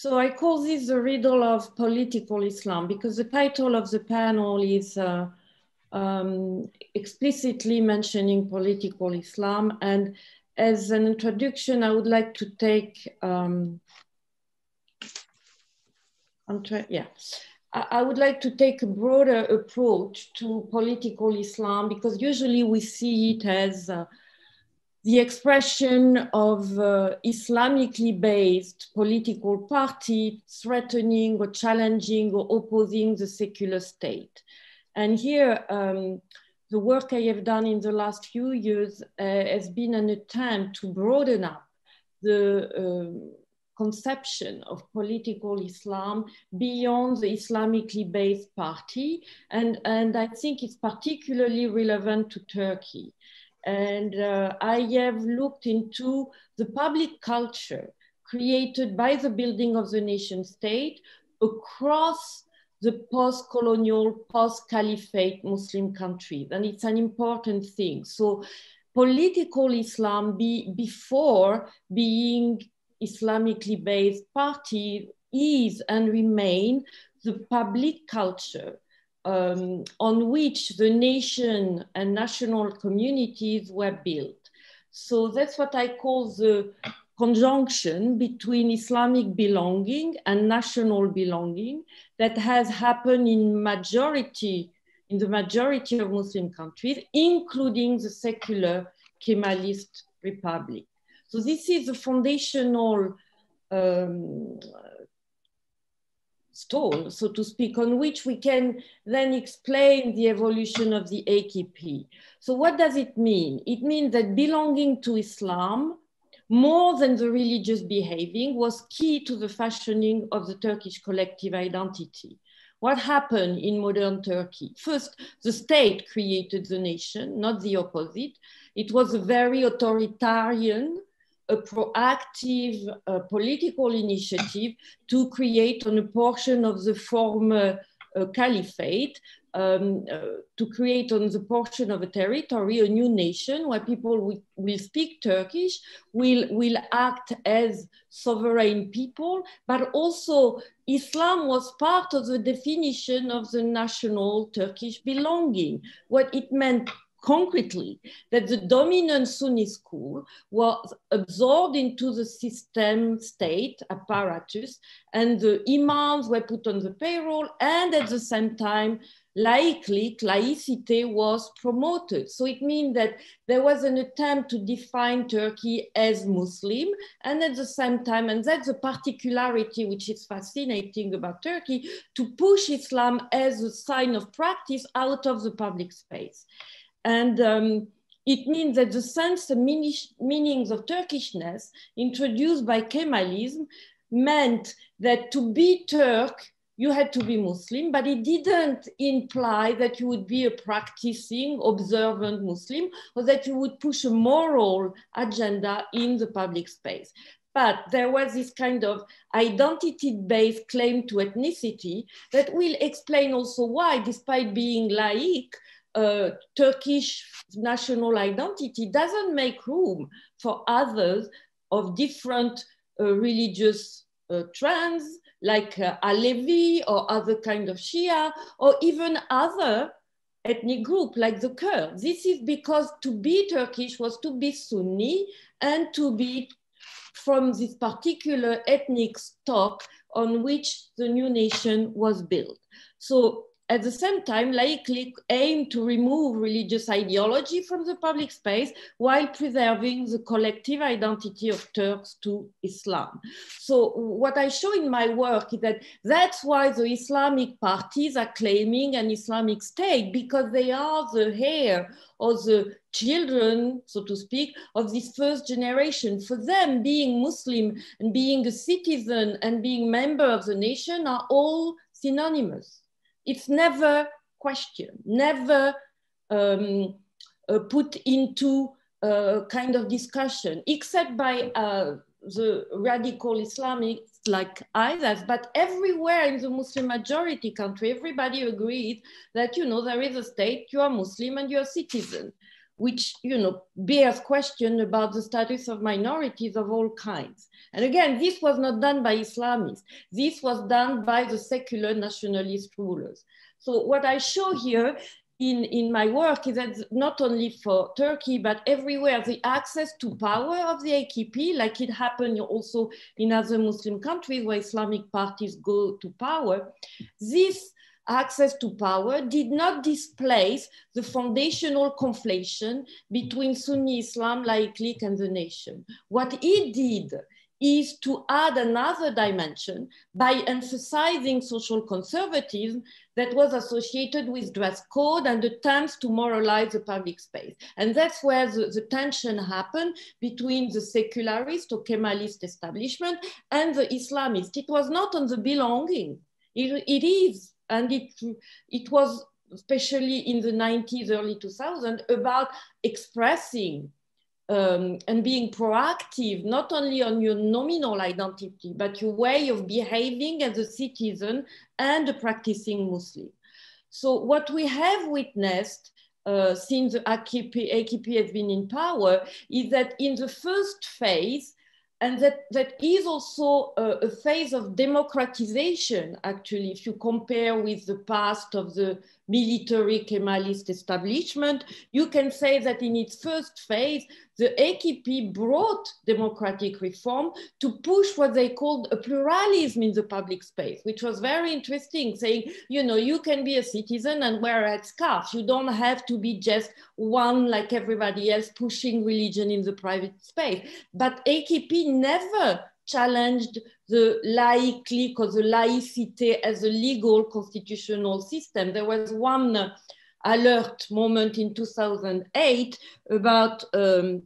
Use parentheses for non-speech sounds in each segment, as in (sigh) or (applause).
So I call this the riddle of political Islam because the title of the panel is uh, um, explicitly mentioning political Islam. And as an introduction, I would like to take, um, yeah, I would like to take a broader approach to political Islam because usually we see it as uh, the expression of uh, Islamically based political party threatening or challenging or opposing the secular state. And here, um, the work I have done in the last few years uh, has been an attempt to broaden up the uh, conception of political Islam beyond the Islamically based party. And, and I think it's particularly relevant to Turkey. And uh, I have looked into the public culture created by the building of the nation state across the post-colonial, post-caliphate Muslim countries. And it's an important thing. So political Islam be, before being Islamically based party is and remain the public culture um, on which the nation and national communities were built. So that's what I call the conjunction between Islamic belonging and national belonging that has happened in majority, in the majority of Muslim countries, including the secular Kemalist republic. So this is the foundational um, stone, so to speak, on which we can then explain the evolution of the AKP. So what does it mean? It means that belonging to Islam, more than the religious behaving, was key to the fashioning of the Turkish collective identity. What happened in modern Turkey? First, the state created the nation, not the opposite. It was a very authoritarian a proactive uh, political initiative to create on a portion of the former uh, caliphate, um, uh, to create on the portion of a territory a new nation where people will, will speak Turkish, will, will act as sovereign people, but also Islam was part of the definition of the national Turkish belonging. What it meant concretely that the dominant Sunni school was absorbed into the system state apparatus and the imams were put on the payroll and at the same time laiklik laicity was promoted. So it means that there was an attempt to define turkey as muslim and at the same time and that's a particularity which is fascinating about turkey to push islam as a sign of practice out of the public space and um, it means that the sense and meanings of Turkishness introduced by Kemalism meant that to be Turk, you had to be Muslim, but it didn't imply that you would be a practicing, observant Muslim or that you would push a moral agenda in the public space. But there was this kind of identity-based claim to ethnicity that will explain also why, despite being laïc, uh, Turkish national identity doesn't make room for others of different uh, religious uh, trends like uh, Alevi or other kind of Shia or even other ethnic group like the Kurds. This is because to be Turkish was to be Sunni and to be from this particular ethnic stock on which the new nation was built. So at the same time laiklik aim to remove religious ideology from the public space while preserving the collective identity of Turks to Islam. So what I show in my work is that that's why the Islamic parties are claiming an Islamic state because they are the heir or the children, so to speak, of this first generation. For them, being Muslim and being a citizen and being member of the nation are all synonymous it's never questioned, never um, uh, put into a kind of discussion, except by uh, the radical Islamics like ISIS, but everywhere in the Muslim majority country, everybody agreed that, you know, there is a state, you are Muslim and you're citizen. Which you know bears question about the status of minorities of all kinds. And again, this was not done by Islamists. This was done by the secular nationalist rulers. So what I show here in, in my work is that not only for Turkey, but everywhere, the access to power of the AKP, like it happened also in other Muslim countries where Islamic parties go to power, this access to power did not displace the foundational conflation between Sunni Islam, laiklik, and the nation. What it did is to add another dimension by emphasizing social conservatism that was associated with dress code and attempts to moralize the public space. And that's where the, the tension happened between the secularist or Kemalist establishment and the Islamist. It was not on the belonging. it, it is and it, it was especially in the 90s, early 2000s, about expressing um, and being proactive, not only on your nominal identity, but your way of behaving as a citizen and a practicing Muslim. So what we have witnessed uh, since the AKP, AKP has been in power is that in the first phase, and that, that is also a, a, phase of democratization, actually, if you compare with the past of the military Kemalist establishment, you can say that in its first phase, the AKP brought democratic reform to push what they called a pluralism in the public space, which was very interesting, saying, you know, you can be a citizen and wear a scarf. You don't have to be just one like everybody else pushing religion in the private space. But AKP never challenged the laiklik or the laïcité as a legal constitutional system. There was one alert moment in 2008 about um,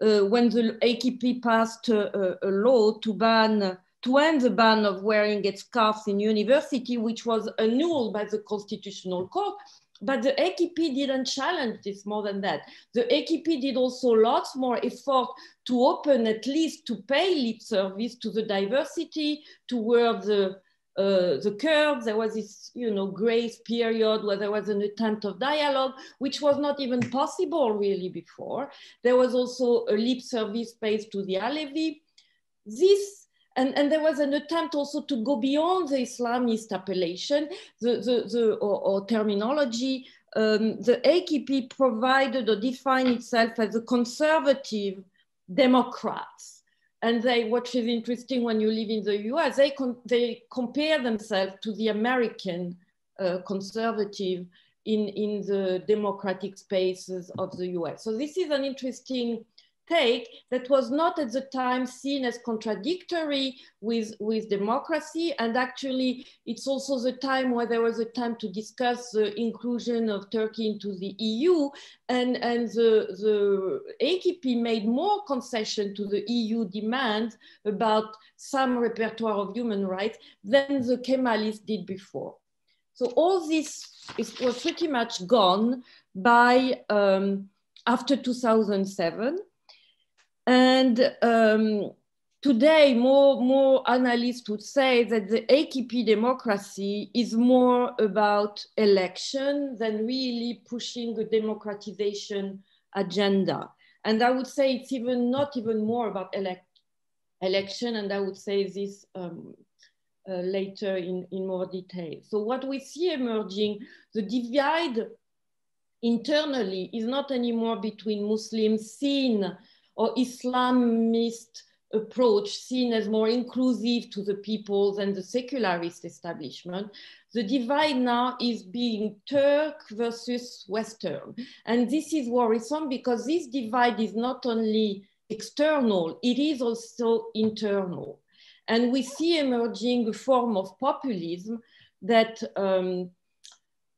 uh, when the AKP passed a, a, law to ban to end the ban of wearing its scarves in university, which was annulled by the Constitutional Court. But the AKP didn't challenge this more than that. The AKP did also lots more effort to open, at least to pay lip service to the diversity, towards the uh, the curve. There was this, you know, grace period where there was an attempt of dialogue, which was not even possible really before. There was also a lip service paid to the Alevi. This, and, and there was an attempt also to go beyond the Islamist appellation, the, the, the or, or terminology. Um, the AKP provided or defined itself as a conservative Democrats and they what is interesting when you live in the US, they they compare themselves to the American uh, conservative in in the democratic spaces of the US. So this is an interesting take that was not at the time seen as contradictory with, with democracy. And actually, it's also the time where there was a time to discuss the inclusion of Turkey into the EU. And, and the, the AKP made more concession to the EU demands about some repertoire of human rights than the Kemalists did before. So all this is, was pretty much gone by um, after 2007. And um, today, more, more analysts would say that the AKP democracy is more about election than really pushing a democratization agenda. And I would say it's even not even more about elect election, and I would say this um, uh, later in, in more detail. So what we see emerging, the divide internally is not anymore between Muslims seen or Islamist approach seen as more inclusive to the peoples and the secularist establishment, the divide now is being Turk versus Western. And this is worrisome because this divide is not only external, it is also internal. And we see emerging a form of populism that um,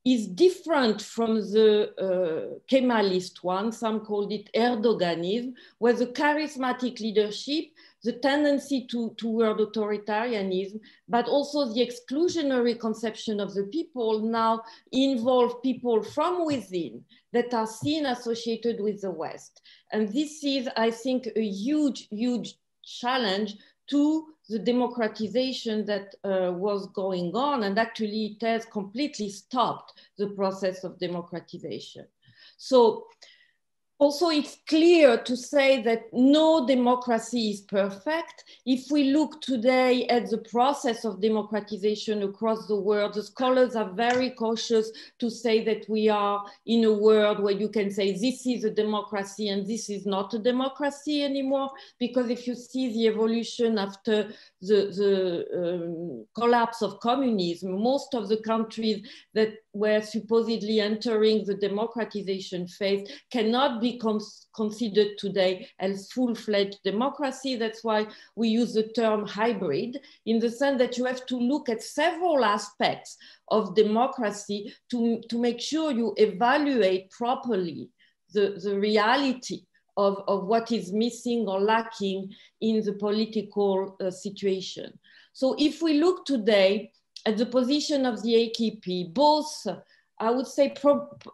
is different from the uh, Kemalist one, some called it Erdoganism, where the charismatic leadership, the tendency to, toward authoritarianism, but also the exclusionary conception of the people now involve people from within that are seen associated with the West. And this is, I think, a huge, huge challenge to the democratization that uh, was going on and actually it has completely stopped the process of democratization. So also it's clear to say that no democracy is perfect. If we look today at the process of democratization across the world, the scholars are very cautious to say that we are in a world where you can say this is a democracy and this is not a democracy anymore. Because if you see the evolution after the, the um, collapse of communism, most of the countries that were supposedly entering the democratization phase cannot be considered today as full-fledged democracy. That's why we use the term hybrid in the sense that you have to look at several aspects of democracy to, to make sure you evaluate properly the, the reality of, of what is missing or lacking in the political uh, situation. So if we look today at the position of the AKP, both I would say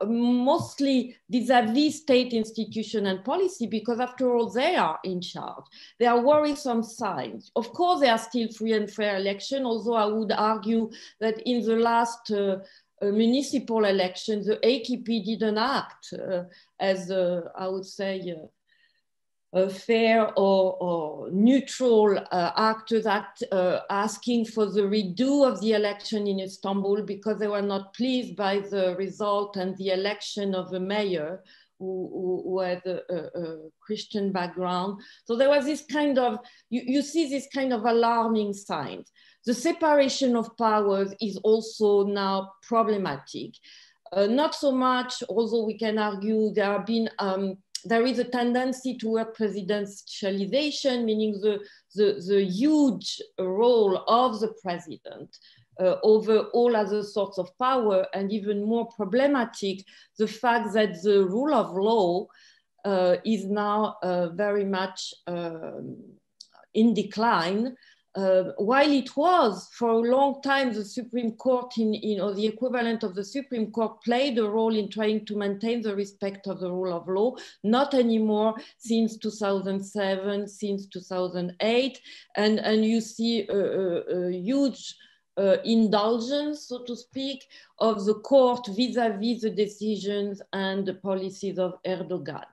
mostly vis-a-vis state institution and policy, because after all, they are in charge. There are worrisome signs. Of course, there are still free and fair election, although I would argue that in the last uh, uh, municipal elections, the AKP didn't act uh, as, uh, I would say, uh, a fair or, or neutral uh, actors act, uh, asking for the redo of the election in Istanbul because they were not pleased by the result and the election of the mayor who, who, had a, a, a, Christian background. So there was this kind of, you, you see this kind of alarming signs. The separation of powers is also now problematic. Uh, not so much, although we can argue there have been um, there is a tendency toward presidentialization, meaning the, the, the huge role of the president uh, over all other sorts of power, and even more problematic, the fact that the rule of law uh, is now uh, very much um, in decline uh, while it was for a long time the Supreme Court in, in, or the equivalent of the Supreme Court played a role in trying to maintain the respect of the rule of law, not anymore since 2007, since 2008. And, and you see a, a, a huge uh, indulgence, so to speak, of the court vis-a-vis -vis the decisions and the policies of Erdogan.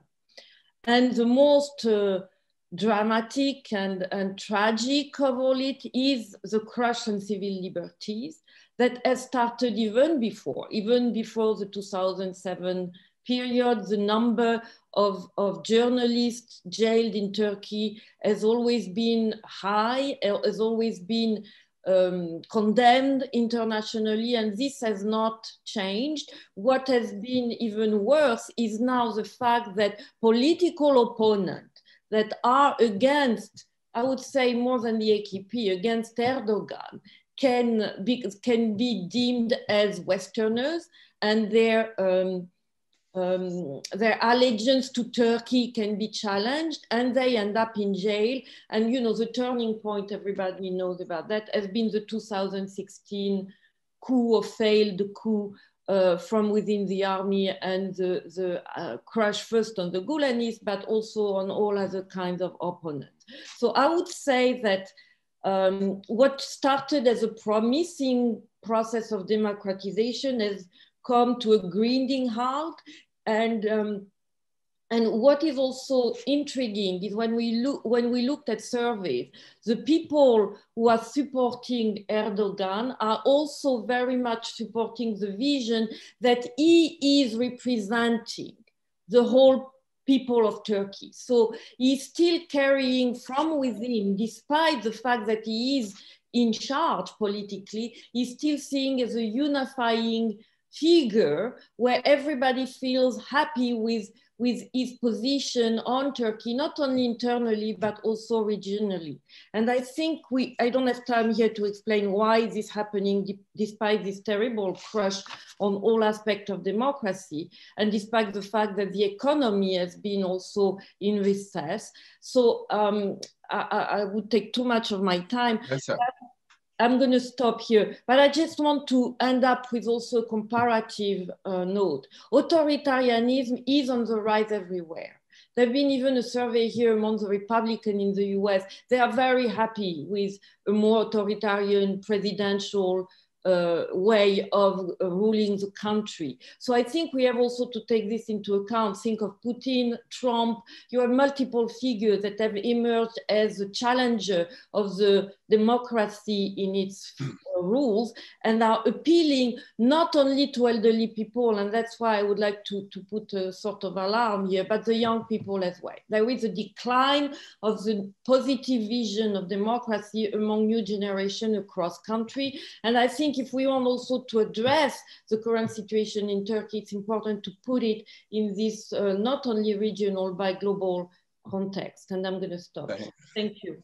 And the most uh, dramatic and, and tragic of all it is the crush on civil liberties that has started even before, even before the 2007 period, the number of, of journalists jailed in Turkey has always been high, has always been um, condemned internationally, and this has not changed. What has been even worse is now the fact that political opponents that are against, I would say more than the AKP, against Erdogan, can be, can be deemed as Westerners and their, um, um, their allegiance to Turkey can be challenged and they end up in jail. And you know, the turning point, everybody knows about that, has been the 2016 coup or failed coup uh, from within the army and the, the uh, crash first on the Gulenists, but also on all other kinds of opponents. So I would say that um, what started as a promising process of democratization has come to a grinding halt and um, and what is also intriguing is when we look when we looked at surveys, the people who are supporting Erdogan are also very much supporting the vision that he is representing the whole people of Turkey. So he's still carrying from within, despite the fact that he is in charge politically, he's still seeing as a unifying figure where everybody feels happy with with his position on Turkey, not only internally, but also regionally. And I think we, I don't have time here to explain why this is happening despite this terrible crush on all aspects of democracy, and despite the fact that the economy has been also in recess. So um, I, I, would take too much of my time. Yes, I'm going to stop here, but I just want to end up with also a comparative uh, note. Authoritarianism is on the rise everywhere. There's been even a survey here among the Republicans in the US. They are very happy with a more authoritarian presidential uh, way of ruling the country. So I think we have also to take this into account. Think of Putin, Trump, you have multiple figures that have emerged as a challenger of the democracy in its (clears throat) rules and are appealing not only to elderly people, and that's why I would like to, to put a sort of alarm here, but the young people as well. There is a decline of the positive vision of democracy among new generation across country. And I think if we want also to address the current situation in Turkey, it's important to put it in this uh, not only regional but global context. And I'm going to stop. Thank you.